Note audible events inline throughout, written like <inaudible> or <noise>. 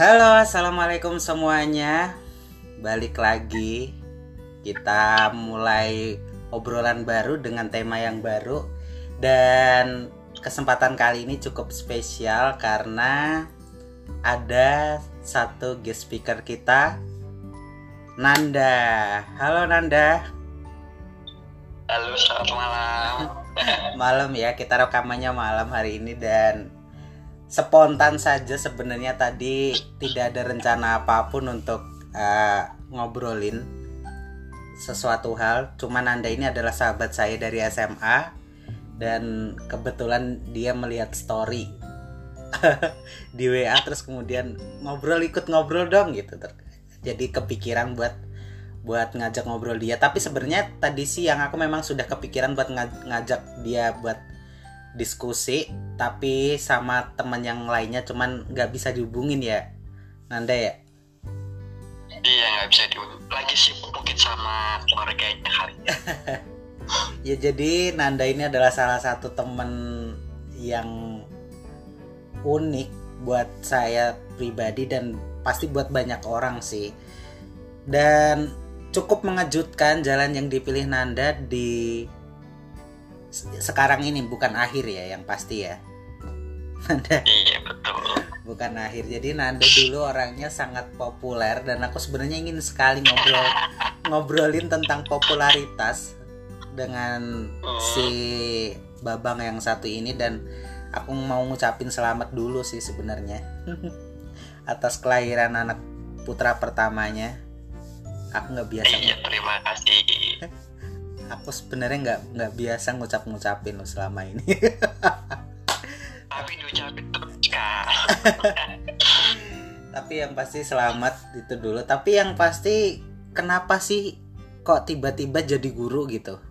Halo, assalamualaikum semuanya. Balik lagi, kita mulai obrolan baru dengan tema yang baru, dan kesempatan kali ini cukup spesial karena ada satu guest speaker kita, Nanda. Halo Nanda. Halo, selamat malam. <laughs> malam ya, kita rekamannya malam hari ini dan spontan saja sebenarnya tadi. Tidak ada rencana apa pun untuk uh, ngobrolin sesuatu hal. Cuman anda ini adalah sahabat saya dari SMA dan kebetulan dia melihat story <laughs> di WA terus kemudian ngobrol ikut ngobrol dong gitu. Jadi kepikiran buat buat ngajak ngobrol dia. Tapi sebenarnya tadi siang aku memang sudah kepikiran buat ngajak dia buat diskusi tapi sama teman yang lainnya cuman nggak bisa dihubungin ya. Nanda ya? Iya nggak bisa dihubungin. Lagi sih mungkin sama keluarganya kali <laughs> ya jadi Nanda ini adalah salah satu teman yang unik buat saya pribadi dan pasti buat banyak orang sih. Dan cukup mengejutkan jalan yang dipilih Nanda di sekarang ini bukan akhir ya yang pasti ya. Nanda. Iya betul. Bukan akhir. Jadi Nanda dulu orangnya sangat populer dan aku sebenarnya ingin sekali ngobrol ngobrolin tentang popularitas dengan si Babang yang satu ini dan aku mau ngucapin selamat dulu sih sebenarnya. <laughs> Atas kelahiran anak putra pertamanya. Aku nggak biasa iya terima kasih aku sebenarnya nggak nggak biasa ngucap ngucapin lo selama ini. Tapi diucapin terus kak tapi yang pasti selamat itu dulu. Tapi yang pasti kenapa sih kok tiba-tiba jadi guru gitu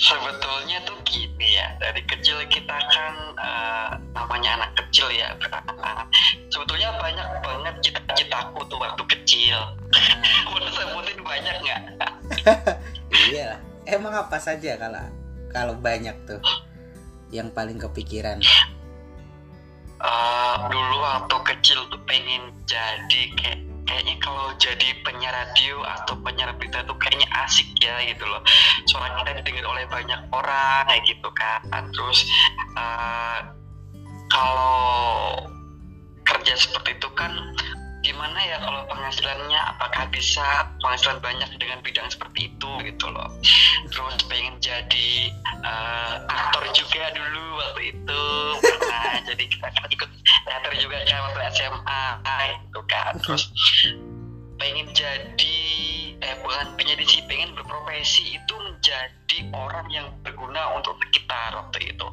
sebetulnya tuh gini ya dari kecil kita kan uh, namanya anak kecil ya sebetulnya banyak banget cita-citaku tuh waktu kecil. Boleh sebutin banyak nggak? <laughs> Iya. Emang apa saja kalau kalau banyak tuh yang paling kepikiran? Uh, dulu waktu kecil tuh pengen jadi kayak kayaknya kalau jadi penyiar radio atau penyiar berita tuh kayaknya asik ya gitu loh. Suara kita didengar oleh banyak orang kayak gitu kan. Terus uh, kalau kerja seperti itu kan gimana ya kalau penghasilannya? Apakah bisa penghasilan banyak dengan bidang seperti itu gitu loh. Terus pengen jadi uh, aktor juga dulu waktu itu. Nah jadi kita kan ikut teater juga kan waktu SMA kan. Terus pengen jadi eh bukan pengen sih pengen berprofesi itu menjadi orang yang berguna untuk sekitar waktu itu.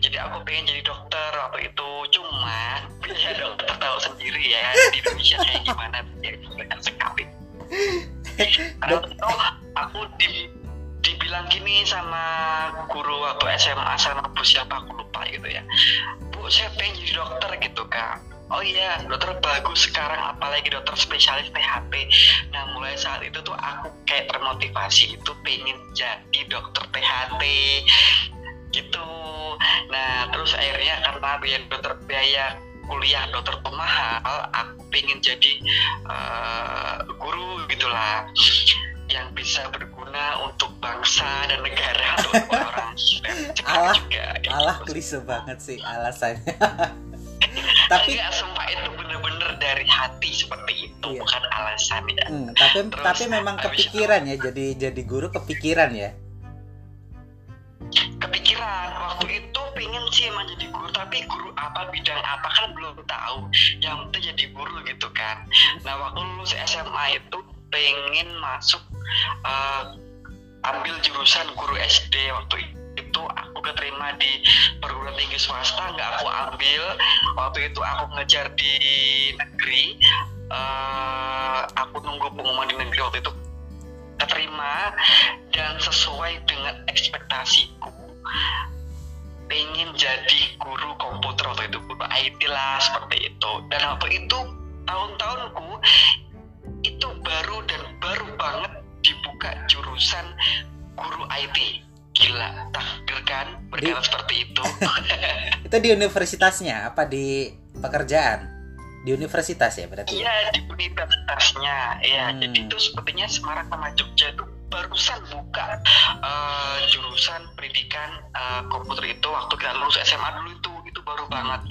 Jadi aku pengen jadi dokter waktu itu. Cuma ya <laughs> dokter tahu sendiri ya di Indonesia kayak gimana ya dengan sekali karena itu aku di dibilang gini sama guru waktu SMA sama bu siapa aku lupa gitu ya. Bu saya pengen jadi dokter gitu kan oh iya dokter bagus sekarang apalagi dokter spesialis THP nah mulai saat itu tuh aku kayak termotivasi itu pengen jadi dokter THT gitu. Nah terus akhirnya karena biaya dokter biaya kuliah dokter tuh mahal aku pengen jadi uh, guru gitulah. Yang bisa berguna untuk bangsa dan negara untuk orang <laughs> alah, juga alah gitu. klise banget sih alasannya <laughs> tapi Enggak, sumpah itu bener-bener dari hati seperti itu iya. bukan alasan ya. Hmm, tapi Terus, tapi memang kepikiran itu, ya jadi jadi guru kepikiran ya? Kepikiran. Waktu itu pengen sih emang jadi guru tapi guru apa bidang apa kan belum tahu. Yang penting jadi guru gitu kan. Nah waktu lulus SMA itu pengen masuk uh, ambil jurusan guru SD waktu itu itu aku keterima di perguruan tinggi swasta nggak aku ambil. Waktu itu aku ngejar di negeri uh, aku nunggu pengumuman di negeri waktu itu keterima. Dan sesuai dengan ekspektasiku pengen jadi guru komputer waktu itu guru IT lah seperti itu. Dan waktu itu tahun-tahunku itu baru dan baru banget dibuka jurusan guru IT gila takdir kan berkata seperti itu <laughs> itu di universitasnya apa di pekerjaan di universitas ya berarti ya? Iya di universitasnya, ya. Hmm. Jadi itu sepertinya Semarang sama Jogja itu barusan buka eh, jurusan pendidikan eh, komputer itu waktu kita lulus SMA dulu itu itu baru banget.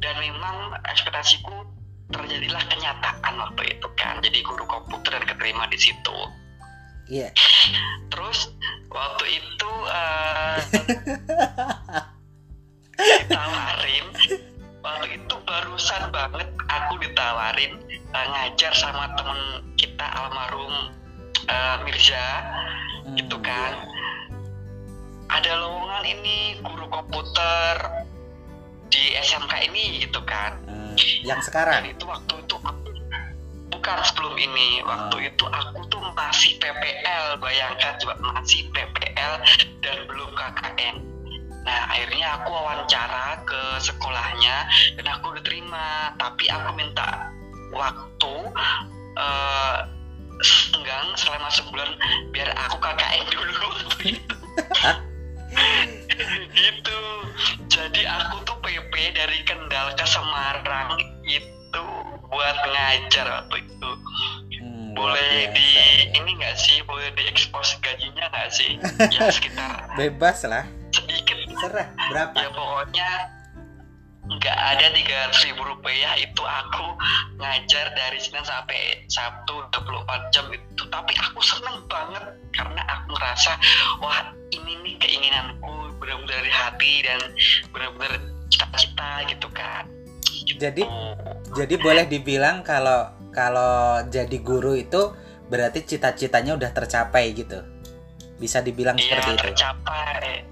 Dan memang ekspektasiku terjadilah kenyataan waktu itu kan. Jadi guru komputer dan keterima di situ. Iya Terus waktu itu <laughs> ditawarin, waktu itu barusan banget aku ditawarin eh, ngajar sama temen kita almarhum eh, Mirza, Hmm. gitu kan. Ada lowongan ini guru komputer di SMK ini gitu kan. Hmm, yang Dan sekarang itu waktu itu aku bukan sebelum ini. Waktu Hmm. itu aku tuh masih PPL bayangkan coba masih PPL dan belum KKN nah akhirnya aku wawancara ke sekolahnya dan aku diterima tapi aku minta waktu ya sekitar bebas lah. sedikit serah berapa? Ya pokoknya nggak ada tiga ribu rupiah itu aku ngajar dari Senin sampai Sabtu 24 jam itu. Tapi aku seneng banget karena aku ngerasa wah ini nih keinginanku benar-benar dari hati dan benar-benar cita-cita gitu kan. Gitu. Jadi, jadi boleh dibilang kalau kalau jadi guru itu berarti cita-citanya udah tercapai gitu bisa dibilang Iya seperti itu. tercapai.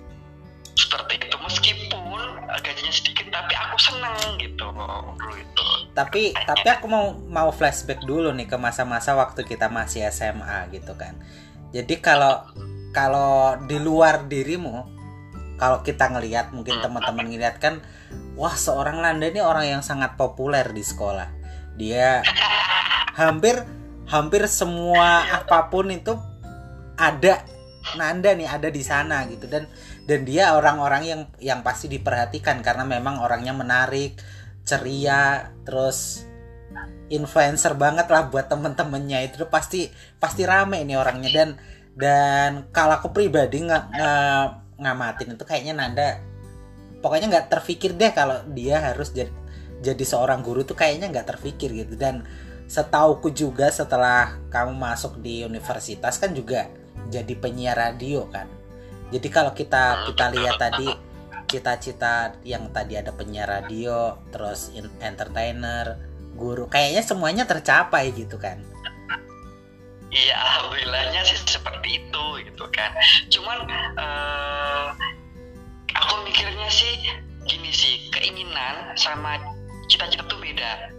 Seperti itu. Meskipun gajinya sedikit tapi aku seneng gitu dulu itu. Tapi tapi aku mau mau flashback dulu nih ke masa-masa waktu kita masih SMA gitu kan. Jadi kalau kalau di luar dirimu kalau kita ngelihat mungkin teman-teman ngelihat kan wah seorang Nanda ini orang yang sangat populer di sekolah. Dia <laughs> hampir hampir semua apa pun itu ada Nanda nih ada di sana gitu. Dan dan dia orang-orang yang yang pasti diperhatikan karena memang orangnya menarik ceria terus influencer banget lah buat temen-temennya. Itu pasti pasti rame ini orangnya. Dan dan kalau aku pribadi nggak ngamatin itu kayaknya Nanda pokoknya nggak terpikir deh kalau dia harus jadi jadi seorang guru tuh kayaknya nggak terpikir gitu. Dan setauku juga setelah kamu masuk di universitas kan juga jadi penyiar radio kan jadi kalau kita kita lihat tadi cita-cita yang tadi ada penyiar radio terus in- entertainer guru kayaknya semuanya tercapai gitu kan Iya, alhamdulillahnya sih seperti itu gitu kan. Cuman eh, aku mikirnya sih gini sih, keinginan sama cita-cita tuh beda.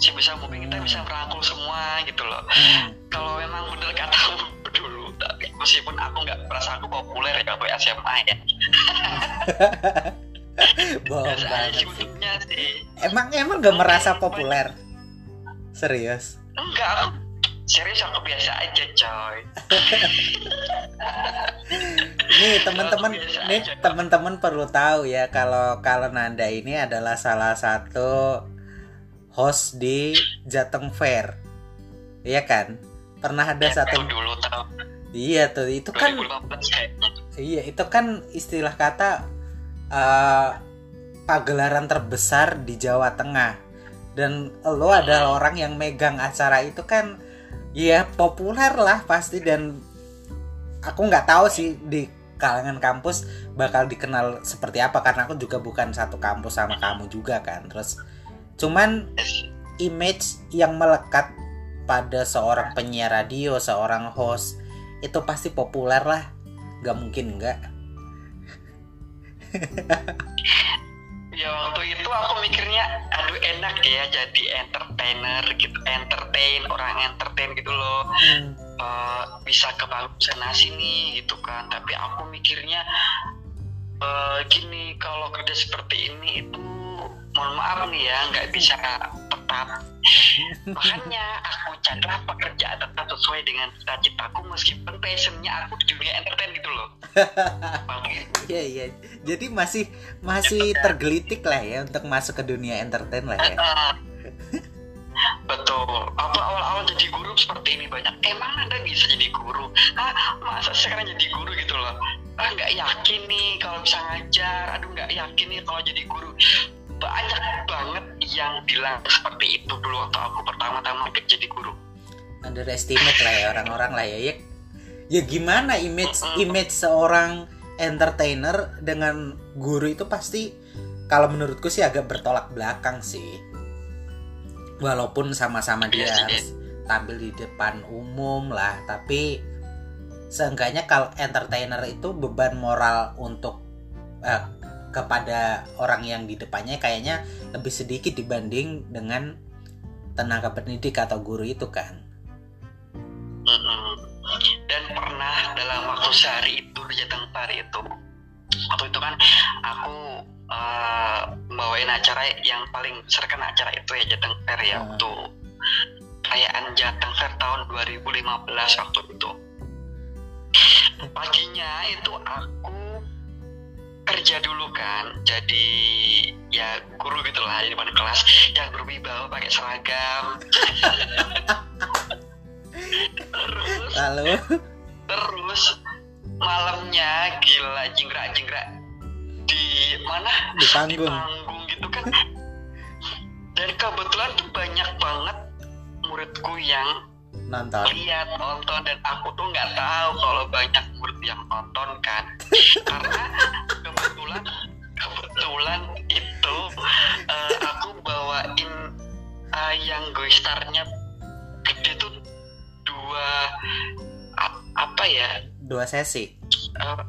Si bisa mungkin kita bisa merangkul semua gitu loh. Hmm, Kalau memang bener katamu dulu, tapi meskipun aku nggak merasa aku populer ya waktu SMA ya. <laughs> bohong banget sih. emang emang gak merasa populer? Serius? Enggak, aku serius aku biasa aja coy. <laughs> nih teman-teman nih teman-teman perlu tahu ya kalau kalau Nanda ini adalah salah satu host di Jateng Fair iya kan pernah ada Ya, satu dulu tahu. iya tuh itu kan 2015 kayaknya. Iya, itu kan istilah kata eh, pagelaran terbesar di Jawa Tengah. Dan lo adalah orang yang megang acara itu kan ya populer lah pasti dan aku nggak tahu sih di kalangan kampus bakal dikenal seperti apa karena aku juga bukan satu kampus sama kamu juga kan. Terus cuman image yang melekat pada seorang penyiar radio, seorang host itu pasti populer lah. Nggak mungkin nggak. <laughs> Ya waktu itu aku mikirnya aduh enak ya jadi entertainer gitu entertain orang entertain gitu loh. Eh, bisa kebangun sana sini gitu kan. Tapi aku mikirnya eh, gini kalau kerja seperti ini itu mohon maaf nih ya nggak bisa tetap. Makanya aku carilah pekerjaan tetap sesuai dengan cita-citaku meskipun passionnya aku di dunia entertain gitu loh. Itu iya iya. Jadi masih masih tergelitik lah ya untuk masuk ke dunia entertain lah ya. Betul. Apa awal-awal jadi guru seperti ini banyak? Emang anda bisa jadi guru? Ah masa sekarang jadi guru gitu loh? Ah nggak yakin nih kalau bisa ngajar. Aduh nggak yakin nih kalau jadi guru banyak banget yang bilang seperti itu dulu waktu aku pertama-tama kerja jadi guru. Underestimate lah ya orang-orang lah ya ya ya gimana image image seorang entertainer dengan guru itu pasti kalau menurutku sih agak bertolak belakang sih. Walaupun sama-sama dia Iya harus tampil di depan umum lah tapi seenggaknya kalau entertainer itu beban moral untuk eh, kepada orang yang di depannya kayaknya lebih sedikit dibanding dengan tenaga pendidik atau guru itu kan. Dan pernah dalam waktu sehari itu di Jateng Pari itu, waktu itu kan aku eh, bawain acara yang paling besar kan acara itu ya Jateng Fair ya Hmm. waktu perayaan Jateng Fair tahun 2015 waktu itu. Paginya itu aku kerja dulu kan, jadi ya guru gitu lah di depan kelas. Yang berwibawa pakai seragam. <laughs> Terus lalu terus malamnya gila jingkrak jingkrak di mana? Di di panggung panggung gitu kan. <laughs> Dan kebetulan tuh banyak banget muridku yang nonton. Lihat nonton. Dan aku tuh nggak tahu kalau banyak murid yang nonton kan. <laughs> Karena kebetulan kebetulan itu eh, aku bawain eh, yang gue starnya gede tuh dua apa ya? Dua sesi. Eh,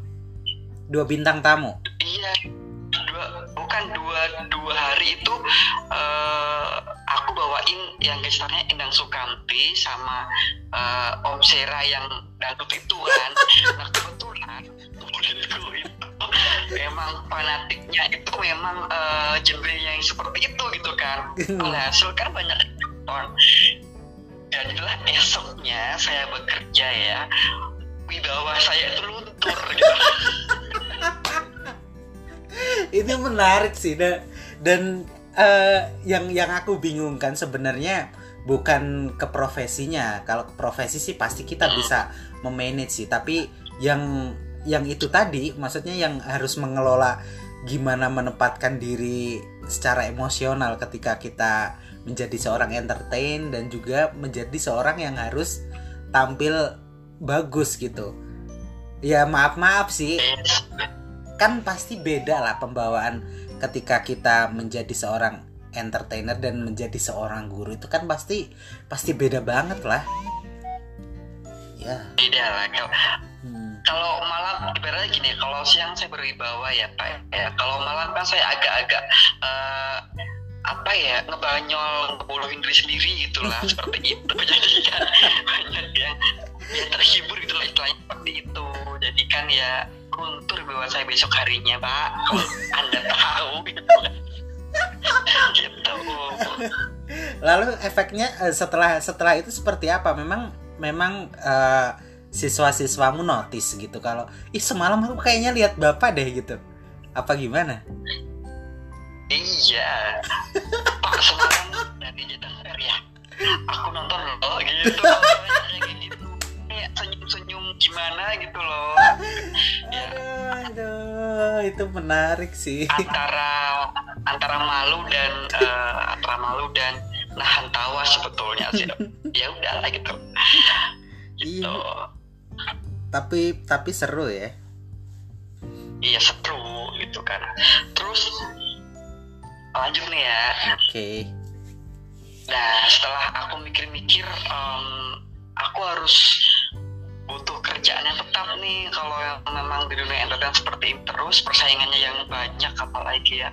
dua bintang tamu. Iya, dua bukan dua dua hari itu eh, aku bawain yang gestarnya Endang Sukamti sama eh, Om Sera yang dangdut itu kan. Nah kebetulan memang fanatiknya itu memang eh, genre yang seperti itu gitu kan. Alhasil kan banyak nonton. Jadilah esoknya saya bekerja ya, wibawa saya itu luntur gitu. Itu menarik sih da- dan eh, yang yang aku bingungkan sebenarnya bukan ke profesinya. Kalau ke profesi sih pasti kita Hmm. bisa memanage sih tapi yang yang itu tadi maksudnya yang harus mengelola gimana menempatkan diri secara emosional ketika kita menjadi seorang entertain dan juga menjadi seorang yang harus tampil bagus gitu. Ya maaf maaf sih kan pasti beda lah pembawaan ketika kita menjadi seorang entertainer dan menjadi seorang guru itu kan pasti pasti beda banget lah. Ya. Tidak lah kalau hmm. kalau malam ibaratnya gini kalau siang saya berwibawa ya pak ya. Kalau malam kan saya agak-agak eh, apa ya ngebanyol ngebolohin diri sendiri gitulah <laughs> seperti itu. <laughs> Jadi kan banyak yang ya terhibur gitu lah istilahnya seperti itu. Jadi kan ya luntur bahwa saya besok harinya pak. <laughs> Anda tahu gitu. <laughs> Gitu. Lalu efeknya eh, setelah setelah itu seperti apa? Memang memang eh, siswa-siswamu notice gitu kalau ih semalam aku kayaknya lihat bapak deh gitu. Apa gimana? Iya, Pak semalam dari Fair ya. Aku nonton loh gitu, <laughs> gimana gitu loh. <laughs> Ya, aduh, aduh itu menarik sih antara antara malu dan eh, antara malu dan nahan tawa sebetulnya sih. <laughs> Ya udahlah gitu. Gitu. tapi tapi seru ya Iya seru gitu kan. Terus lanjut nih ya. oke Nah, setelah aku mikir-mikir, em, aku harus butuh kerjaan yang tetap nih. Kalau yang memang di dunia entertain seperti ini terus, persaingannya yang banyak, apalagi ya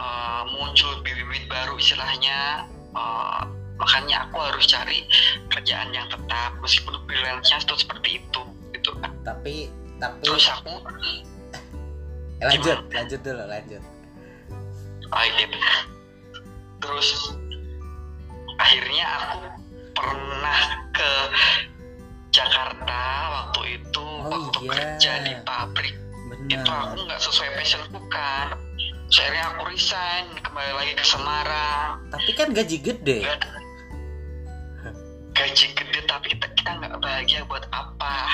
eh, muncul bibit-bibit baru istilahnya. eh, makanya aku harus cari kerjaan yang tetap, meskipun freelance-nya itu seperti itu, gitu kan. tapi tapi Terus aku, eh, lanjut lanjut dulu lanjut ah, gitu. Terus akhirnya aku pernah ke Jakarta waktu itu Oh, waktu iya. kerja di pabrik. Itu aku nggak sesuai passionku kan. Terus akhirnya aku resign kembali lagi ke Semarang. Tapi kan gaji gede. Nggak- gaji gede tapi kita kita nggak bahagia buat apa. <laughs>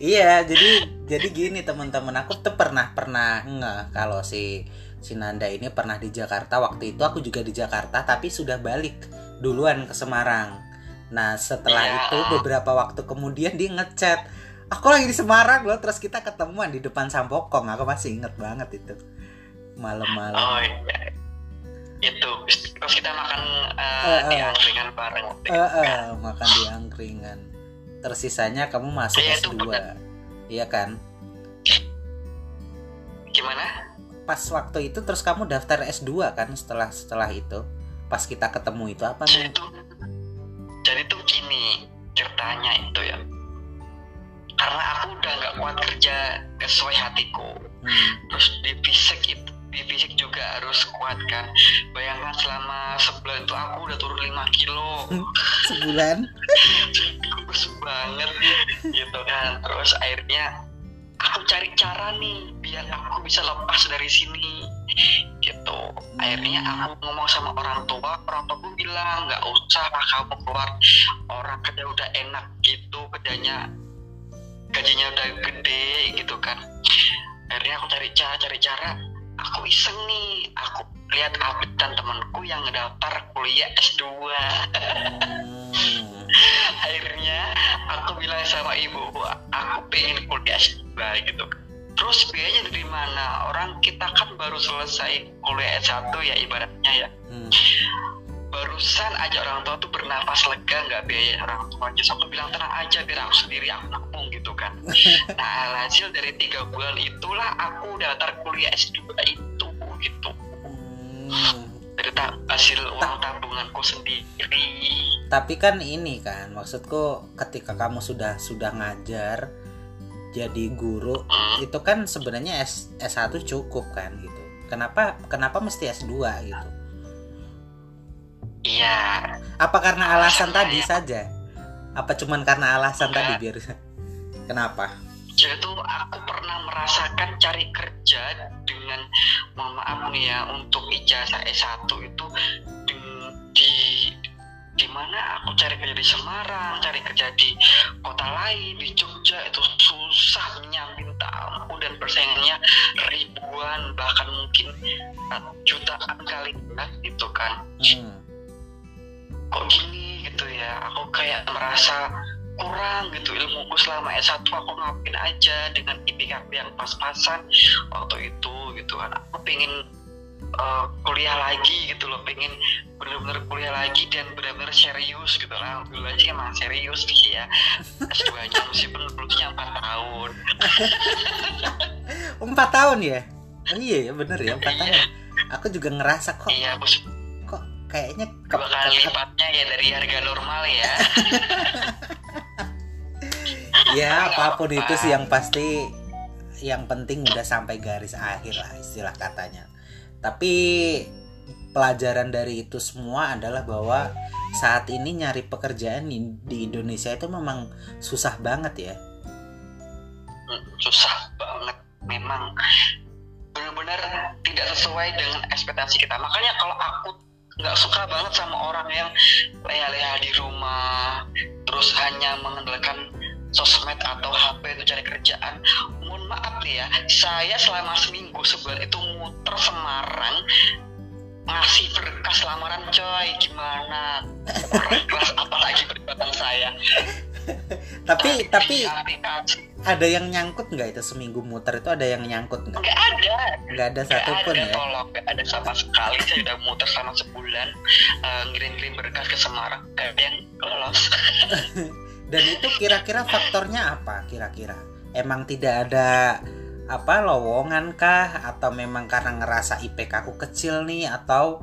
Iya, jadi jadi gini teman-teman, aku tuh pernah pernah nggak kalau si si Nanda ini pernah di Jakarta. Waktu itu aku juga di Jakarta tapi sudah balik duluan ke Semarang. Nah setelah Iya. itu beberapa waktu kemudian dia ngechat, aku lagi di Semarang loh, terus kita ketemuan di depan Sampokong, aku masih inget banget itu malam-malam. oh iya itu terus kita makan uh, Eh, di eh. angkringan bareng itu eh, kan. makan di angkringan. Tersisanya kamu masuk itu S2. benar. Iya kan? gimana Pas waktu itu terus kamu daftar S2 kan setelah setelah itu. Pas kita ketemu itu apa nih? tuh jadi tuh gini ceritanya itu ya. Karena aku udah nggak kuat kerja sesuai hatiku. Hmm. terus di fisik itu di fisik juga harus kuat kan. Bayangkan selama sebulan itu aku udah turun 5 kilo. Sebulan. <laughs> kurus banget gitu kan. Terus akhirnya aku cari cara nih biar aku bisa lepas dari sini. Gitu. Akhirnya aku ngomong sama orang tua orang tua pun bilang nggak usah lah kamu keluar. Orang kerja udah enak gitu kerjanya gajinya udah gede gitu kan. Akhirnya aku cari cara cari cara aku iseng nih. Aku lihat updatean temanku yang ngedaftar kuliah S2 Hmm. akhirnya aku bilang sama ibu aku pengen kuliah S2 gitu. Terus biayanya dari mana? Orang kita kan baru selesai kuliah S1 ya ibaratnya ya. Hmm. barusan aja orang tua tuh bernapas lega nggak biaya orang tua aja so aku bilang tenang aja biar aku sendiri aku nabung gitu kan nah hasil dari tiga bulan itulah aku daftar kuliah S2 itu gitu Hmm. dari ta- hasil uang tabunganku sendiri Tapi kan ini kan maksudku ketika kamu sudah sudah ngajar jadi guru Hmm. itu kan sebenarnya S S1 cukup kan gitu. Kenapa kenapa mesti S2 gitu? iya Apa karena alasan tadi ya. saja? Apa cuman karena alasan Enggak. tadi biar Kenapa? jadi tuh aku pernah merasakan cari kerja dengan mohon maaf nih ya untuk ijazah S1 itu di- di di mana aku cari kerja di Semarang, cari kerja di kota lain, di Jogja itu susahnya minta ampun dan persaingannya ribuan bahkan mungkin uh, jutaan kali ya, gitu kan. Hmm. Kok gini gitu ya, aku kayak merasa kurang gitu ilmuku selama S1 aku ngapain aja dengan IPK yang pas-pasan waktu itu gitu kan aku pengen uh, kuliah lagi gitu loh pengen bener-bener kuliah lagi dan bener-bener serius gitu lah alhamdulillah sih emang serius sih ya S2 nya meskipun lulusnya 4 tahun <laughs> Empat tahun ya? Oh, iya ya bener ya empat Iya. tahun. Aku juga ngerasa kok iya bos kok kayaknya dua kali lipatnya ya dari harga normal ya <laughs> ya apa pun itu sih yang pasti yang penting udah sampai garis akhir lah istilah katanya. Tapi pelajaran dari itu semua adalah bahwa saat ini nyari pekerjaan di, di Indonesia itu memang susah banget ya. Hmm, susah banget. Memang benar-benar tidak sesuai dengan ekspektasi kita. Makanya kalau aku nggak suka banget sama orang yang leha-leha di rumah terus hanya mengandalkan sosmed atau HP itu cari kerjaan mohon maaf nih ya saya selama seminggu sebulan itu muter Semarang ngasih berkas lamaran coy. Gimana? Kelas apalagi perbuatan saya? Tapi tapi aplikasi ada yang nyangkut nggak itu seminggu muter itu ada yang nyangkut nggak? Nggak ada. Nggak ada satupun ya? tolong, gak ada sama sekali. Saya udah muter selama sebulan eh, ngirim-ngirim berkas ke Semarang, gak ada yang lolos. <laughs> dan itu kira-kira faktornya apa kira-kira emang tidak ada apa lowongan kah atau memang karena ngerasa IPK aku kecil nih atau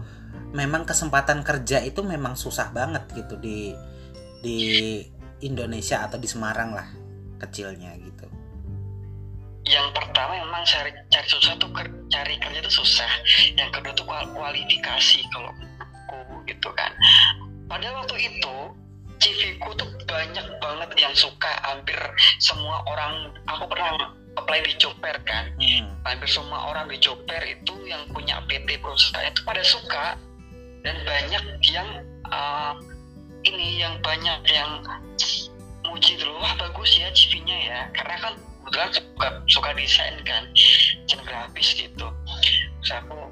memang kesempatan kerja itu memang susah banget gitu di di Indonesia atau di Semarang lah kecilnya gitu Yang pertama memang cari cari susah tuh ker- cari kerja tuh susah. Yang kedua tuh kual- kualifikasi kalau menurutku gitu kan. Pada waktu itu CV ku tuh banyak banget yang suka hampir semua orang. Aku pernah apply di job fair kan? Hmm. hampir semua orang di job fair itu yang punya PT perusahaan itu pada suka. Dan banyak yang uh, ini yang banyak yang muji dulu wah bagus ya CV-nya ya. Karena kan kebetulan suka suka desain kan desain grafis gitu. Terus aku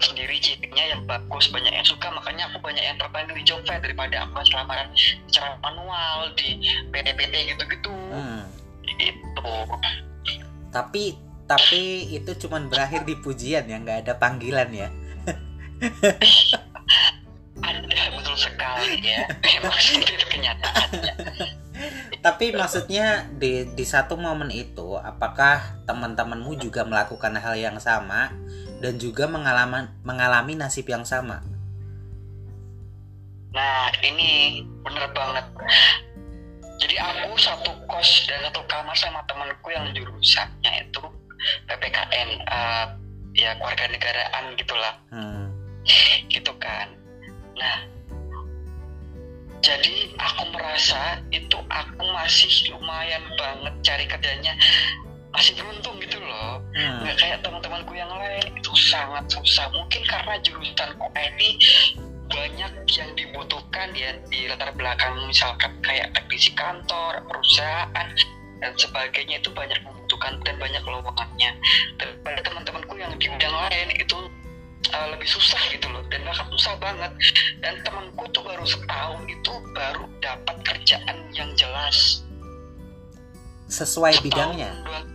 sendiri CV-nya yang bagus banyak yang suka makanya aku banyak yang terpanggil di job fair daripada aku lamaran secara manual di PT-PT gitu-gitu Hmm. gitu Tapi tapi itu cuman berakhir di pujian ya, nggak ada panggilan ya. ada betul sekali ya memang seperti itu kenyataannya <laughs> Tapi maksudnya di di satu momen itu, apakah teman-temanmu juga melakukan hal yang sama dan juga mengalami mengalami nasib yang sama? Nah, ini bener banget. Jadi aku satu kos dan satu kamar sama temanku yang jurusannya itu PPKN, eh, ya keluarga negaraan gitulah, Hmm. gitu kan. Nah, jadi aku merasa itu aku masih lumayan banget cari kerjanya. Masih beruntung gitu loh. Hmm. nggak kayak teman-temanku yang lain. Itu sangat susah. Mungkin karena jurusanku IT banyak yang dibutuhkan ya di latar belakang misalkan kayak teknisi kantor perusahaan dan sebagainya. Itu banyak membutuhkan dan banyak lowongannya. Daripada teman-temanku yang di bidang lain itu uh, lebih susah gitu loh. Dan bahkan susah banget. Dan temanku tuh baru setahun itu baru dapat kerjaan yang jelas. Sesuai bidangnya? Setahun, dua-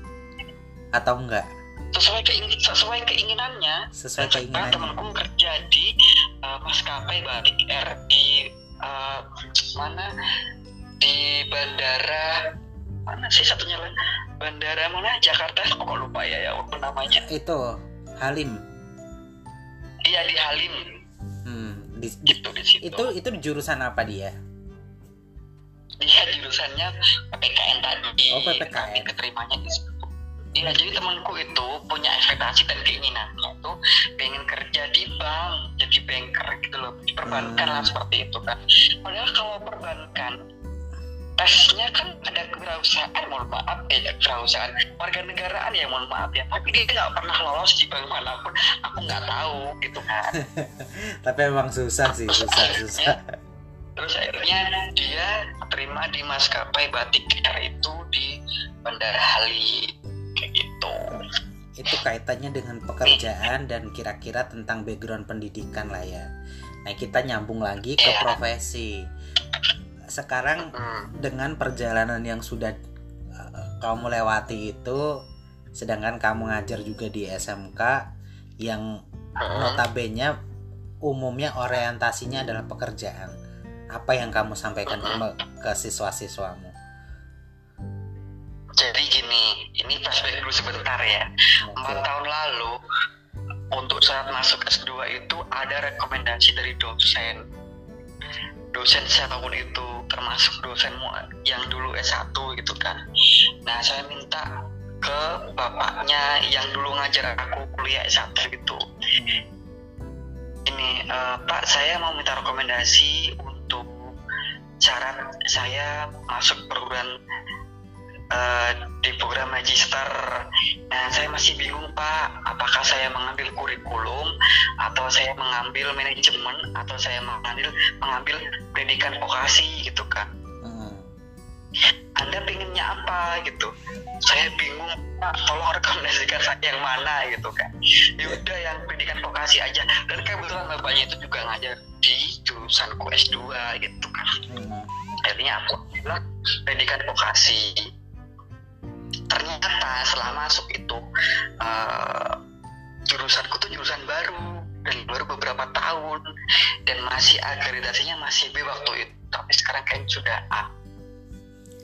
atau enggak? sesuai keingin sesuai keinginannya. Sesuai dan keinginannya. temanku kerja di uh, maskapai Batik Air di uh, mana? Di bandara mana sih satunya lah bandara mana? Jakarta? Kok lupa ya ya namanya. Itu Halim. Iya di Halim Hmm. Di- gitu di situ itu itu jurusan apa dia? dia jurusannya PPKN tadi Oh, PPKN. Tapi keterimanya di situ Iya, jadi temanku itu punya ekspektasi dan keinginannya itu pengen kerja di bank, jadi banker gitu loh, perbankan Hmm. lah seperti itu kan. Padahal kalau perbankan tesnya kan ada kewirausahaan, mohon maaf ya kewirausahaan warga negaraan ya mohon maaf ya, tapi dia nggak pernah lolos di bank mana pun, aku nggak tahu gitu kan. <laughs> Tapi emang susah sih, susah, susah. Terus akhirnya dia terima di maskapai Batik Air itu di Bandara Halim kayak gitu. Itu kaitannya dengan pekerjaan dan kira-kira tentang background pendidikan lah ya. Nah, kita nyambung lagi ke Iya. profesi. Sekarang dengan perjalanan yang sudah uh, kamu lewati itu sedangkan kamu ngajar juga di SMK yang notabene umumnya orientasinya adalah pekerjaan. Apa yang kamu sampaikan ke, ke siswa-siswamu? Jadi gini, ini flashback dulu sebentar ya. Empat tahun lalu, untuk saat masuk S2 itu ada rekomendasi dari dosen. Dosen siapa pun itu, termasuk dosenmu yang dulu S1 gitu kan. Nah, saya minta ke bapaknya yang dulu ngajar aku kuliah S1 gitu. Ini, eh, Pak, saya mau minta rekomendasi untuk syarat saya masuk perguruan eh, di program magister. Nah, saya masih bingung Pak, apakah saya mengambil kurikulum atau saya mengambil manajemen atau saya mengambil mengambil pendidikan vokasi gitu kan. Hmm. Anda pinginnya apa gitu? Saya bingung Pak, tolong rekomendasikan saya yang mana gitu kan. Ya udah yang pendidikan vokasi aja. Dan kebetulan bapaknya itu juga ngajar di jurusanku S2 gitu kan Hmm. akhirnya aku bilang pendidikan vokasi ternyata setelah masuk itu eh, jurusanku tuh jurusan baru dan baru beberapa tahun dan masih akreditasinya masih B waktu itu. Tapi sekarang kayaknya sudah A.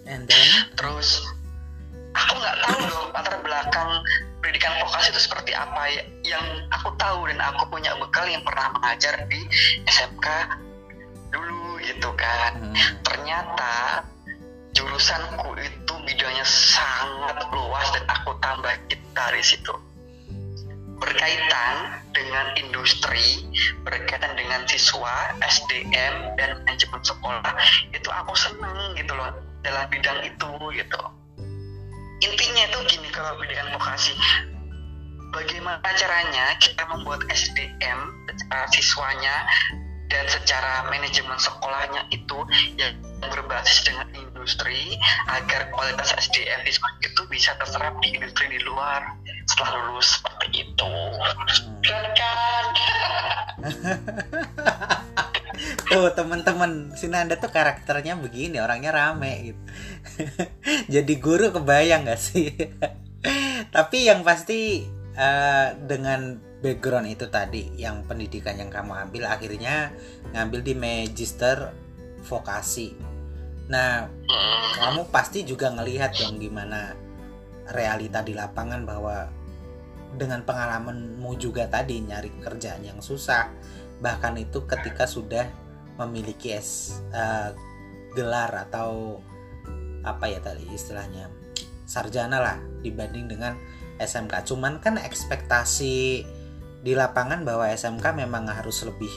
And then, terus aku nggak tahu dong latar belakang pendidikan vokasi itu seperti apa. Ya yang aku tahu dan aku punya bekal yang pernah mengajar di SMK dulu gitu kan. Hmm, ternyata jurusanku itu bidangnya sangat luas dan aku tambah di situ. Berkaitan dengan industri berkaitan dengan siswa SDM dan manajemen sekolah itu aku seneng gitu loh dalam bidang itu gitu. Intinya itu gini kalau pendidikan vokasi. Bagaimana caranya kita membuat SDM uh, siswanya dan secara manajemen sekolahnya itu yang berbasis dengan industri agar kualitas SDM siswa itu bisa terserap di industri di luar setelah lulus seperti itu. Keren kan <laughs> tuh teman-teman Sinanda tuh karakternya begini orangnya rame gitu. <laughs> Jadi guru kebayang gak sih? <laughs> Tapi yang pasti uh, dengan background itu tadi yang pendidikan yang kamu ambil akhirnya ngambil di magister vokasi nah kamu pasti juga ngelihat dong gimana realita di lapangan bahwa dengan pengalamanmu juga tadi nyari kerjaan yang susah bahkan itu ketika sudah memiliki es uh, gelar atau apa ya tadi istilahnya sarjana lah dibanding dengan SMK cuman kan ekspektasi di lapangan bahwa SMK memang harus lebih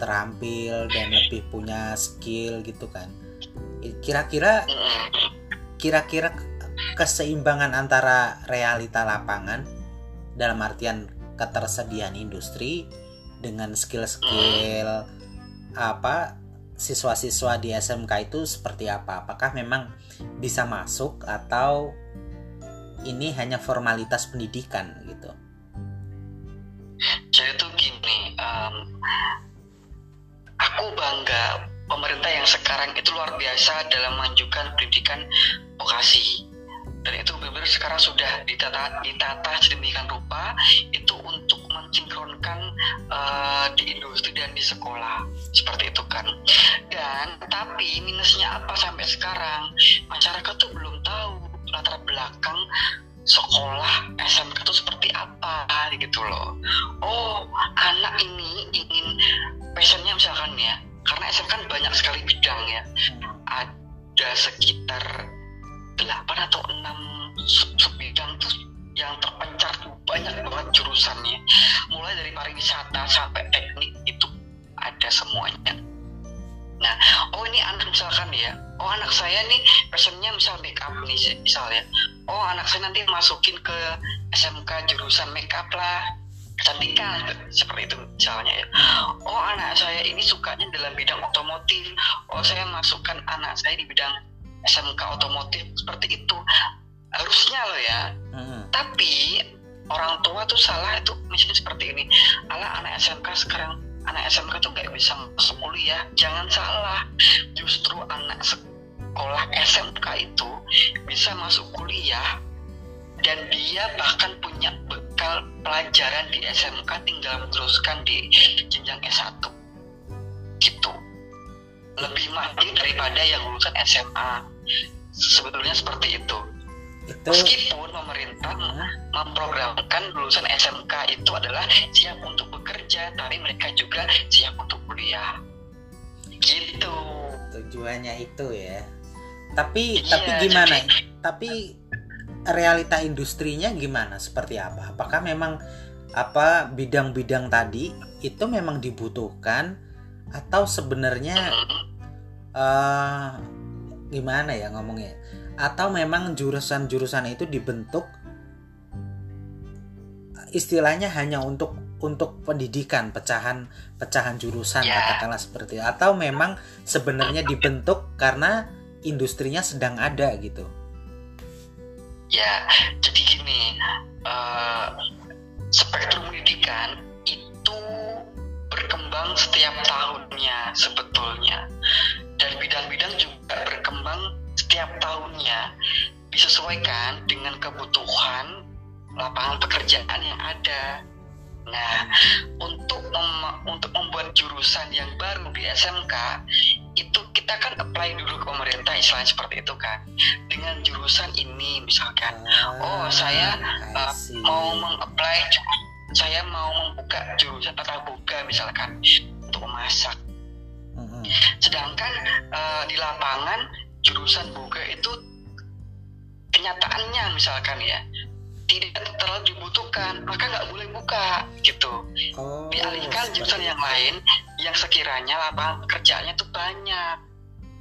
terampil dan lebih punya skill gitu kan kira-kira kira-kira keseimbangan antara realita lapangan dalam artian ketersediaan industri dengan skill-skill apa siswa-siswa di SMK itu seperti apa? Apakah memang bisa masuk atau ini hanya formalitas pendidikan gitu? Jadi tuh gini, um, aku bangga pemerintah yang sekarang itu luar biasa dalam mengajukan pendidikan vokasi. Dan itu benar-benar sekarang sudah ditata ditata sedemikian rupa itu untuk mensinkronkan uh, di industri dan di sekolah. Seperti itu kan. Dan tapi minusnya apa sampai sekarang? Masyarakat tuh belum tahu latar belakang sekolah SMK itu seperti apa gitu loh. Oh anak ini ingin passionnya misalkan ya karena SMK kan banyak sekali bidang ya. Hmm. ada sekitar delapan atau enam sebidang tuh yang terpencar tuh banyak banget jurusannya. Mulai dari pariwisata sampai teknik itu ada semuanya. Nah, oh ini anak misalkan ya, oh anak saya nih passionnya misal make up nih misalnya, oh anak saya nanti masukin ke SMK jurusan make up lah, kecantikan. Seperti itu misalnya ya. Oh anak saya ini sukanya dalam bidang otomotif, oh saya masukkan anak saya di bidang SMK otomotif. Seperti itu. Harusnya loh ya. Hmm. Tapi orang tua tuh salah itu misalnya seperti ini, ala anak SMK sekarang anak SMK tuh nggak bisa masuk kuliah jangan salah. Justru anak sekolah SMK itu bisa masuk kuliah dan dia bahkan punya bekal pelajaran di SMK tinggal meneruskan di jenjang S1 gitu. Lebih maju daripada yang lulusan SMA sebetulnya seperti itu. Itu meskipun pemerintah memprogramkan lulusan SMK itu adalah siap untuk bekerja tapi mereka juga siap untuk kuliah. Gitu. Tujuannya itu ya. Tapi iya, tapi gimana? jadi, tapi realita industrinya gimana? Seperti apa? Apakah memang apa bidang-bidang tadi itu memang dibutuhkan? Atau sebenarnya uh, gimana ya ngomongnya? Atau memang jurusan-jurusan itu dibentuk istilahnya hanya untuk untuk pendidikan pecahan pecahan jurusan yeah. katakanlah seperti itu? Atau memang sebenarnya dibentuk karena industrinya sedang ada gitu ya jadi gini uh, spektrum pendidikan itu berkembang setiap tahunnya sebetulnya dan bidang-bidang juga berkembang setiap tahunnya disesuaikan dengan kebutuhan lapangan pekerjaan yang ada. Nah, untuk mem untuk membuat jurusan yang baru di SMK itu kita kan apply dulu ke pemerintah istilahnya seperti itu kan. Dengan jurusan ini misalkan, oh saya uh, mau mengapply saya mau membuka jurusan tata boga misalkan untuk memasak. Sedangkan uh, di lapangan jurusan boga itu kenyataannya misalkan ya tidak terlalu dibutuhkan maka nggak boleh buka gitu oh dialihkan jurusan yang lain yang sekiranya lapangan kerjanya tuh banyak.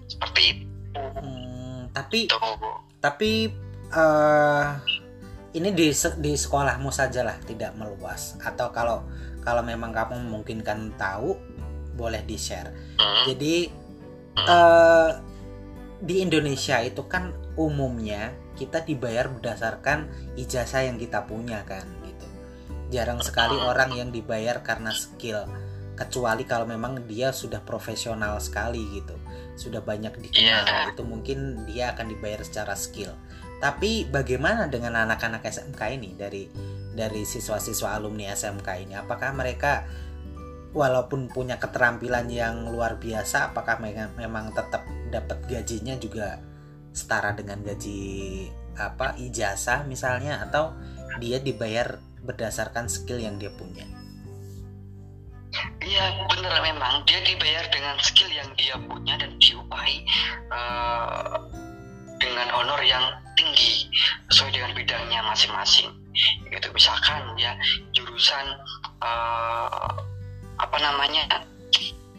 Seperti itu. Hmm, tapi Tuh. tapi eh ini di di sekolahmu saja lah tidak meluas. Atau kalau kalau memang kamu memungkinkan tahu boleh di share Hmm, jadi eh di Indonesia itu kan umumnya kita dibayar berdasarkan ijazah yang kita punya kan gitu. Jarang sekali orang yang dibayar karena skill kecuali kalau memang dia sudah profesional sekali gitu. Sudah banyak dikenal Iya. itu mungkin dia akan dibayar secara skill. Tapi bagaimana dengan anak-anak SMK ini dari dari siswa-siswa alumni SMK ini? Apakah mereka walaupun punya keterampilan yang luar biasa apakah me- memang tetap dapat gajinya juga setara dengan gaji apa ijazah misalnya? Atau dia dibayar berdasarkan skill yang dia punya Iya bener memang dia dibayar dengan skill yang dia punya dan diupahi eh, dengan honor yang tinggi sesuai dengan bidangnya masing-masing. Gitu misalkan ya jurusan eh, apa namanya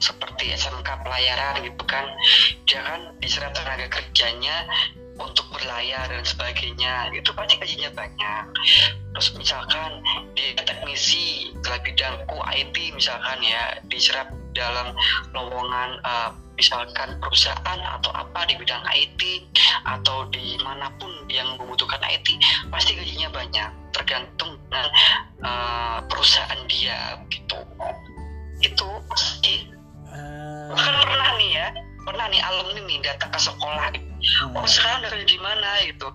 seperti SMK pelayaran gitu kan dia kan diserap tenaga kerjanya untuk berlayar dan sebagainya itu pasti gajinya banyak. Terus misalkan dia teknisi dalam bidangku IT misalkan ya diserap dalam lowongan eh, misalkan perusahaan atau apa di bidang IT atau di mana pun yang membutuhkan IT pasti gajinya banyak tergantung dengan eh, perusahaan dia gitu. Itu pasti. Eh, bahkan pernah nih ya pernah nih alumni nih datang ke sekolah. Hmm, oh sekarang kerja di mana gitu?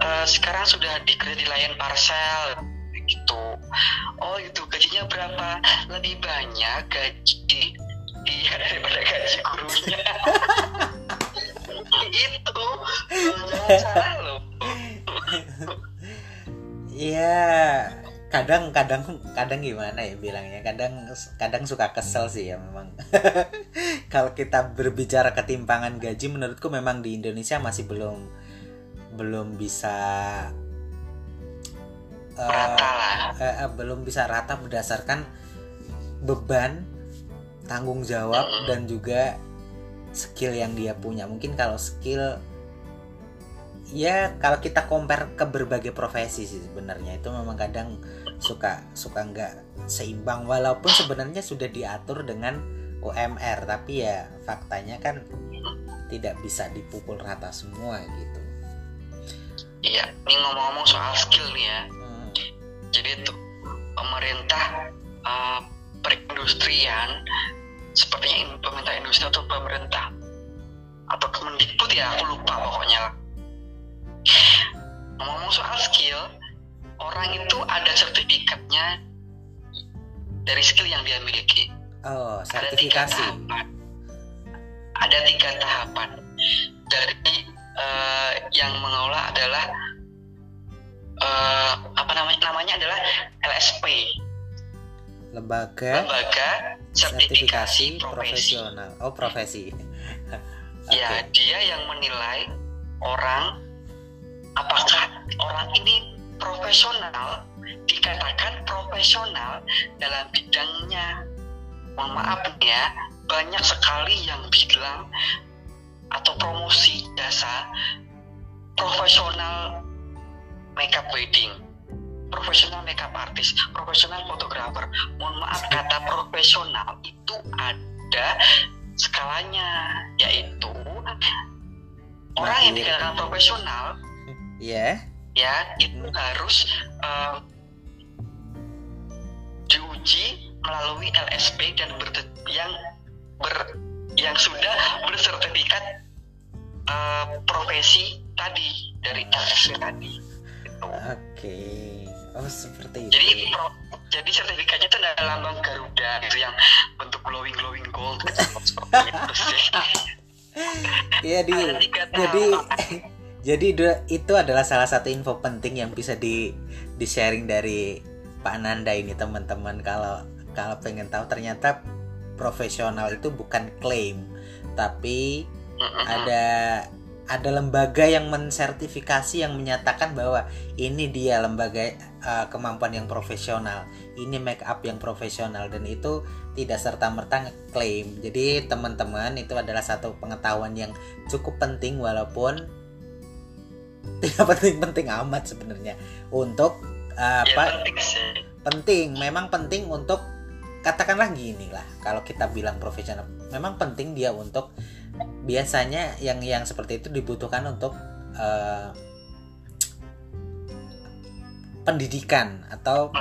Eh, sekarang sudah di layan parcel gitu. Oh itu gajinya berapa? Lebih banyak gaji dia daripada gaji gurunya. <laughs> Itu jangan <laughs> salah loh. Iya, kadang kadang kadang gimana ya bilangnya? Kadang kadang suka kesel sih ya memang. <laughs> Kalau kita berbicara ketimpangan gaji menurutku memang di Indonesia masih belum belum bisa rata lah. eh, eh, belum bisa rata berdasarkan beban tanggung jawab dan juga skill yang dia punya. Mungkin kalau skill ya kalau kita compare ke berbagai profesi sih sebenarnya itu memang kadang suka suka nggak seimbang. Walaupun sebenarnya sudah diatur dengan UMR tapi ya faktanya kan tidak bisa dipukul rata semua gitu. Iya ini ngomong-ngomong soal skill nih ya. Hmm, jadi itu pemerintah eh, perindustrian sepertinya in- pemerintah industri atau pemerintah atau Kemendikbud ya aku lupa pokoknya. Lah ngomong soal skill orang itu ada sertifikatnya dari skill yang dia miliki. Oh ada tiga sertifikasi tahapan. Ada tiga tahapan. Dari eh, yang mengelola adalah eh, apa namanya namanya adalah LSP lembaga lembaga sertifikasi, sertifikasi profesi. Profesional. Oh profesi. Ya <laughs> Oke. dia yang menilai orang apakah orang ini profesional dikatakan profesional dalam bidangnya mohon maaf ya banyak sekali yang bilang atau promosi jasa profesional makeup wedding profesional makeup artist profesional fotografer mohon maaf kata profesional itu ada skalanya yaitu orang yang Mahir. dikatakan profesional ya ya itu harus eh, diuji melalui LSP dan ber- yang ber yang sudah bersertifikat eh, profesi tadi dari LSP tadi Gitu. oke oh seperti itu jadi pro- jadi sertifikatnya itu ada lambang Garuda gitu yang bentuk glowing glowing gold gitu, <laughs> seperti itu sih. Iya di jadi. Jadi itu adalah salah satu info penting yang bisa di di sharing dari Pak Nanda ini teman-teman kalau kalau pengen tahu ternyata profesional itu bukan klaim tapi ada ada lembaga yang mensertifikasi yang menyatakan bahwa ini dia lembaga uh, kemampuan yang profesional, ini make up yang profesional dan itu tidak serta merta klaim. Jadi teman-teman itu adalah satu pengetahuan yang cukup penting walaupun tidak <laughs> penting-penting amat sebenarnya. Untuk uh, Ya, apa penting sih. penting. Memang penting untuk katakanlah gini lah kalau kita bilang profesional memang penting dia untuk biasanya yang yang seperti itu dibutuhkan untuk eh, pendidikan atau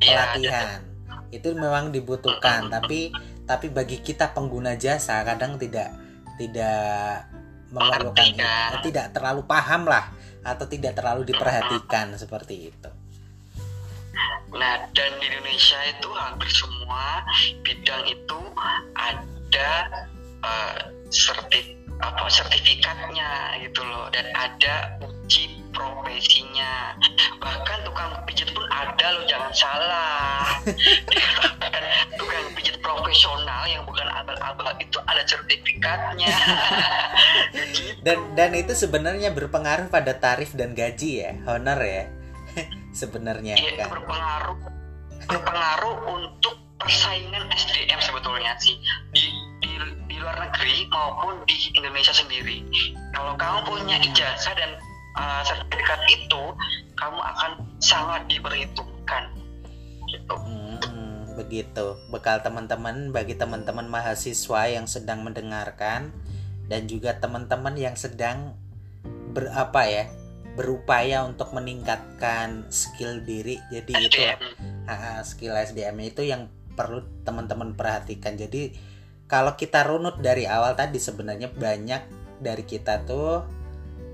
Iya, pelatihan. Itu memang dibutuhkan tapi tapi bagi kita pengguna jasa kadang tidak tidak kan? eh, tidak terlalu paham lah atau tidak terlalu diperhatikan seperti itu. Nah, dan di Indonesia itu hampir semua bidang itu ada eh, sertif apa sertifikatnya gitu loh. Dan ada uji profesinya. Bahkan tukang pijat pun ada loh jangan salah. <laughs> Dikatakan tukang pijat profesional yang bukan abal-abal itu ada sertifikatnya. Gitu. <laughs> dan dan itu sebenarnya berpengaruh pada tarif dan gaji ya honor ya. <laughs> Sebenarnya itu kan? berpengaruh. Berpengaruh untuk persaingan SDM sebetulnya sih. Di, di di luar negeri maupun di Indonesia sendiri. Kalau kamu punya ijazah dan uh, sertifikat itu, kamu akan sangat diperhitungkan. Gitu. Hmm, begitu bekal teman-teman bagi teman-teman mahasiswa yang sedang mendengarkan dan juga teman-teman yang sedang berapa ya berupaya untuk meningkatkan skill diri jadi itu SDM. Ah, skill SDM itu yang perlu teman-teman perhatikan. Jadi kalau kita runut dari awal tadi sebenarnya banyak dari kita tuh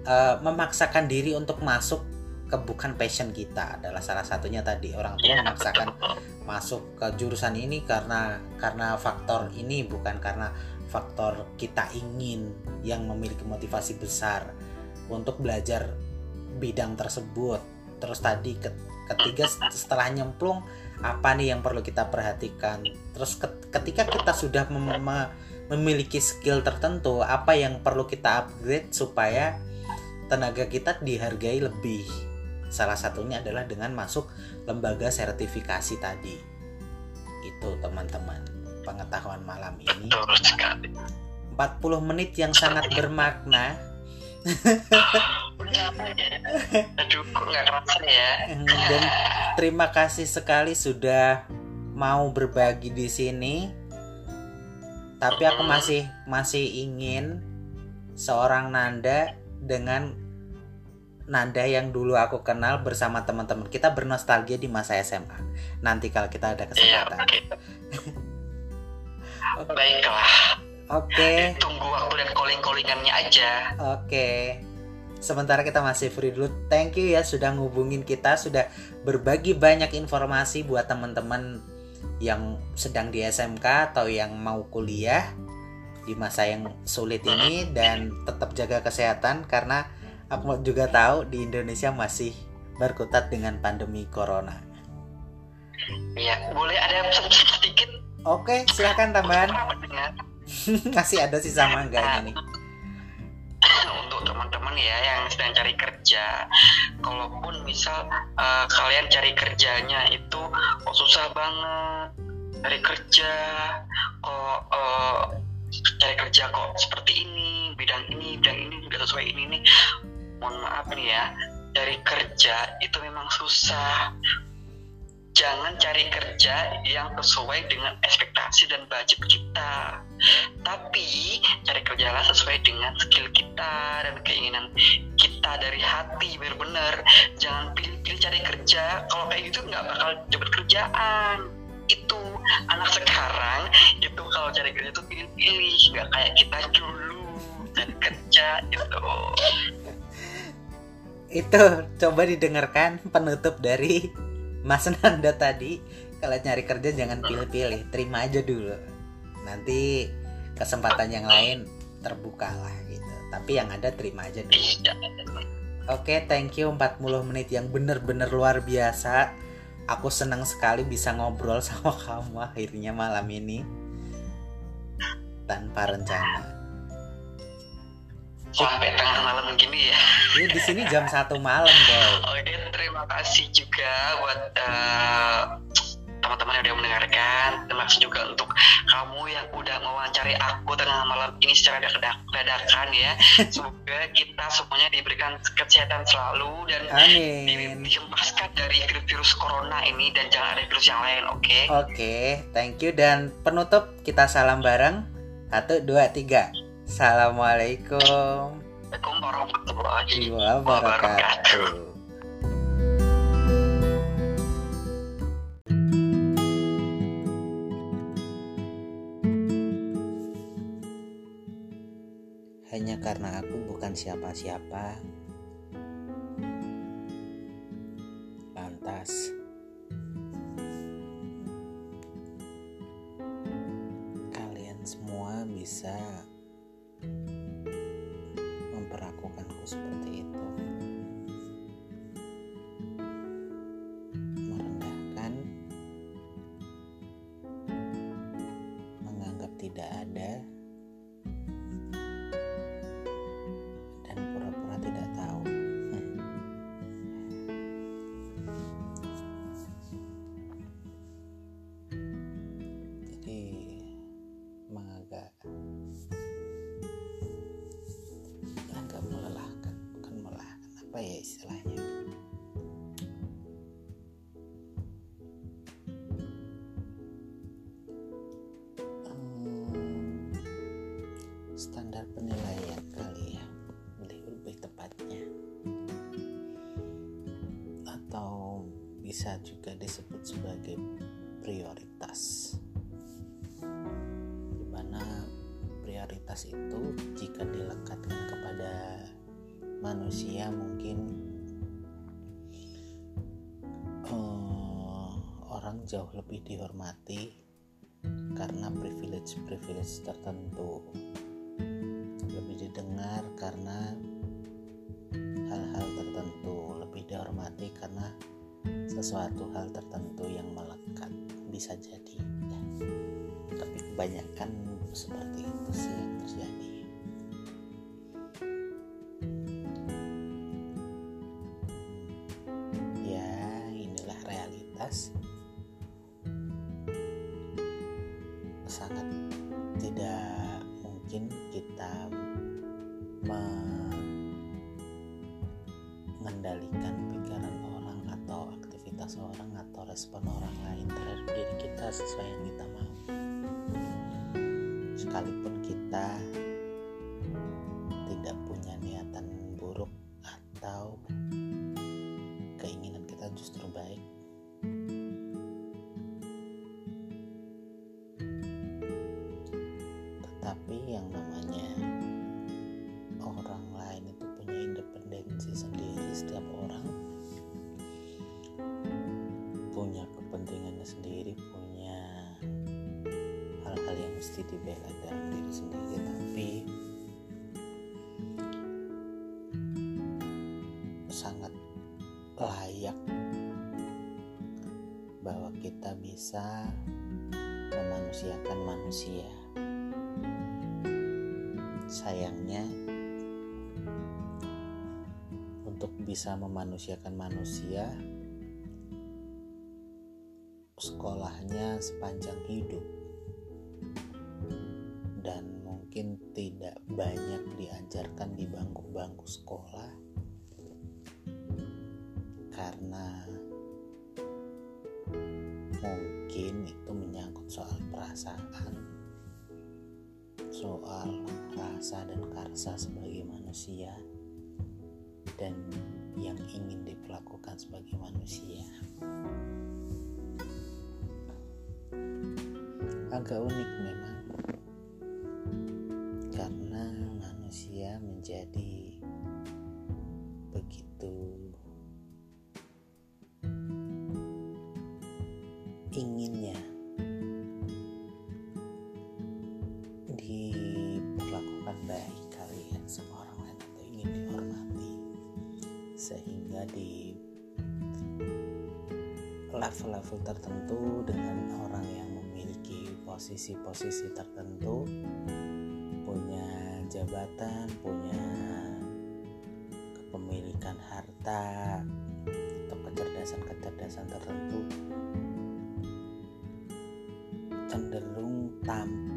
eh, memaksakan diri untuk masuk ke bukan passion kita adalah salah satunya tadi orang tua Iya, memaksakan betul. <laughs> masuk ke jurusan ini karena karena faktor ini bukan karena faktor kita ingin yang memiliki motivasi besar untuk belajar bidang tersebut. Terus tadi ke- ketiga setelah nyemplung apa nih yang perlu kita perhatikan? Terus ke- ketika kita sudah mem- me- memiliki skill tertentu, apa yang perlu kita upgrade supaya tenaga kita dihargai lebih? Salah satunya adalah dengan masuk lembaga sertifikasi tadi. Itu teman-teman, pengetahuan malam ini. Betul sekali. 40 menit yang sangat bermakna. Aduh, kok nggak kerasa ya? Dan terima kasih sekali sudah mau berbagi di sini. Tapi aku masih masih ingin seorang Nanda dengan Nanda yang dulu aku kenal bersama teman-teman kita bernostalgia di masa SMA. Nanti kalau kita ada Iya, kesempatan. oke. <laughs> <laughs> Baiklah, Oke. tunggu waktu dan calling-callingannya aja. Oke. Sementara kita masih free dulu. Thank you ya sudah ngubungin kita, sudah berbagi banyak informasi buat teman-teman yang sedang di SMK atau yang mau kuliah di masa yang sulit ini dan tetap jaga kesehatan karena aku juga tahu di Indonesia masih berkutat dengan pandemi corona. Iya, boleh ada sedikit Oke, silakan tambahan. <laughs> Masih ada sisa mangganya nih. <laughs> untuk teman-teman ya yang sedang cari kerja kalaupun misal eh, kalian cari kerjanya itu kok susah banget cari kerja kok eh, cari kerja kok seperti ini bidang ini bidang ini tidak sesuai ini nih mohon maaf nih ya cari kerja itu memang susah. Jangan cari kerja yang sesuai dengan ekspektasi dan budget kita. Tapi cari kerjalah sesuai dengan skill kita dan keinginan kita dari hati benar-benar jangan pilih-pilih cari kerja. Kalau kayak gitu nggak bakal dapat kerjaan itu anak sekarang itu kalau cari kerja itu pilih-pilih nggak kayak kita dulu cari kerja itu Itu coba didengarkan penutup dari Mas Nanda tadi. Kalau nyari kerja jangan pilih-pilih, terima aja dulu. Nanti kesempatan yang lain terbuka lah gitu. Tapi yang ada terima aja dulu. Iya. Oke, thank you 40 menit yang bener-bener luar biasa. Aku senang sekali bisa ngobrol <laughs> sama kamu akhirnya malam ini tanpa rencana. sampai tengah malam gini ya. Ini di sini jam satu malam, Boy. Oke, terima kasih juga buat uh, teman-teman yang mendengarkan. Terima kasih juga untuk kamu yang udah mewawancari aku tengah malam ini secara dadakan ya. <laughs> Semoga kita semuanya diberikan kesehatan selalu dan Amin. dihempaskan dari virus corona ini dan jangan ada virus yang lain, oke? Okay? Oke, okay, thank you dan penutup kita salam bareng. Satu, dua, tiga. Assalamualaikum. Waalaikumsalam warahmatullahi wabarakatuh. Bukan siapa-siapa, lantas kalian semua bisa memperlakukanku seperti itu. Standar penilaian kali ya lebih, tepatnya. Atau bisa juga disebut sebagai prioritas. Di mana prioritas itu jika dilekatkan kepada manusia mungkin uh, orang jauh lebih dihormati karena privilege-privilege tertentu didengar karena hal-hal tertentu lebih dihormati karena sesuatu hal tertentu yang melekat bisa jadi ya. tapi kebanyakan seperti itu sih yang terjadi respon orang lain terhadap diri kita sesuai yang kita mau. Sekalipun kita tidak punya niatan buruk atau keinginan kita justru baik tetapi yang namanya orang lain itu punya independensi sendiri setiap orang kepentingannya sendiri punya hal-hal yang mesti dibela dalam diri sendiri tapi sangat layak bahwa kita bisa memanusiakan manusia. Sayangnya untuk bisa memanusiakan manusia sekolahnya sepanjang hidup. Dan mungkin tidak banyak diajarkan di bangku-bangku sekolah. Karena mungkin itu menyangkut soal perasaan soal rasa dan karsa sebagai manusia dan yang ingin diperlakukan sebagai manusia agak unik memang. Karena manusia menjadi begitu inginnya diperlakukan baik kalian sama orang lain atau ingin dihormati. Sehingga di level-level tertentu dengan orang yang posisi-posisi tertentu punya jabatan punya kepemilikan harta atau kecerdasan-kecerdasan tertentu cenderung tampak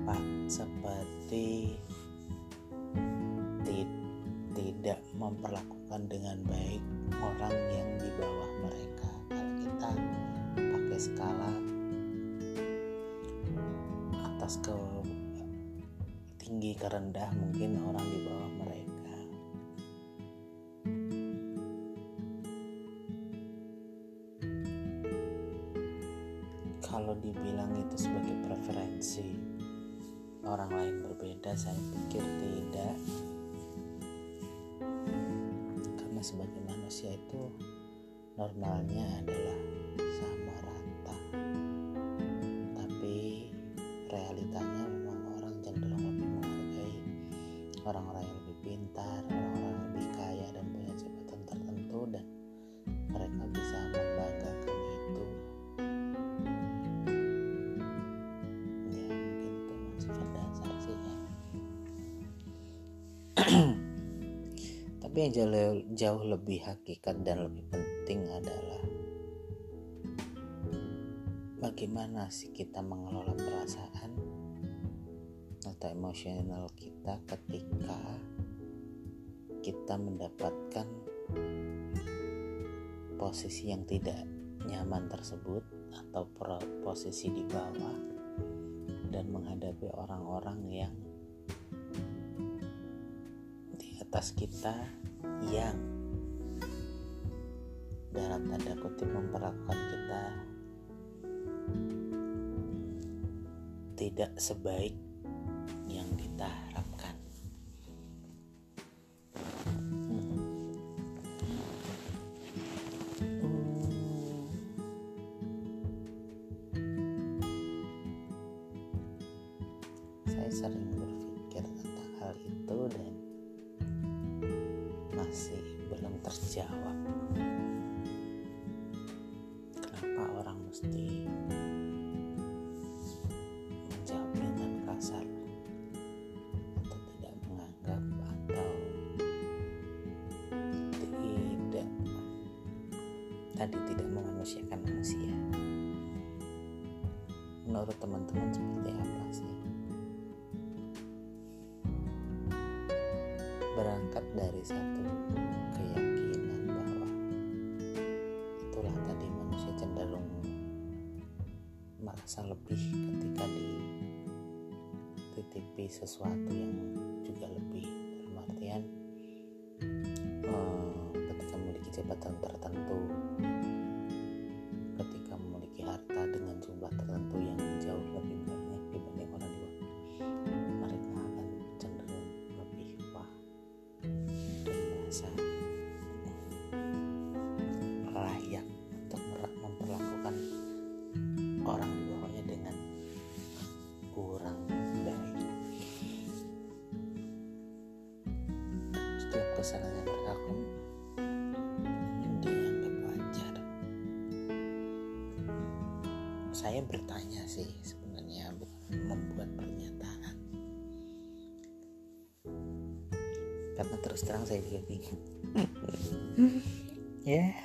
tinggi ke rendah mungkin orang di bawah mereka. Kalau dibilang itu sebagai preferensi orang lain berbeda saya pikir tidak. Karena sebagai manusia itu normalnya adalah sama rata. Tapi realitanya orang-orang yang lebih pintar orang-orang yang lebih kaya dan punya jabatan tertentu dan mereka bisa membanggakan itu. Ya mungkin itu memang sifat dasar sih ya. <clears throat> Tapi yang jauh, jauh lebih hakikat dan lebih penting adalah bagaimana sih kita mengelola perasaan atau emosional kita ketika kita mendapatkan posisi yang tidak nyaman tersebut atau posisi di bawah dan menghadapi orang-orang yang di atas kita yang dalam tanda kutip memperlakukan kita tidak sebaik yang kita merasa lebih ketika dititipi sesuatu yang juga lebih dalam artian eh, ketika memiliki jabatan tertentu ketika memiliki harta dengan jumlah tertentu kesalahan yang mereka lakukan dianggap wajar saya bertanya sih sebenarnya bukan membuat pernyataan. Karena terus terang saya juga bingung. <laughs> Ya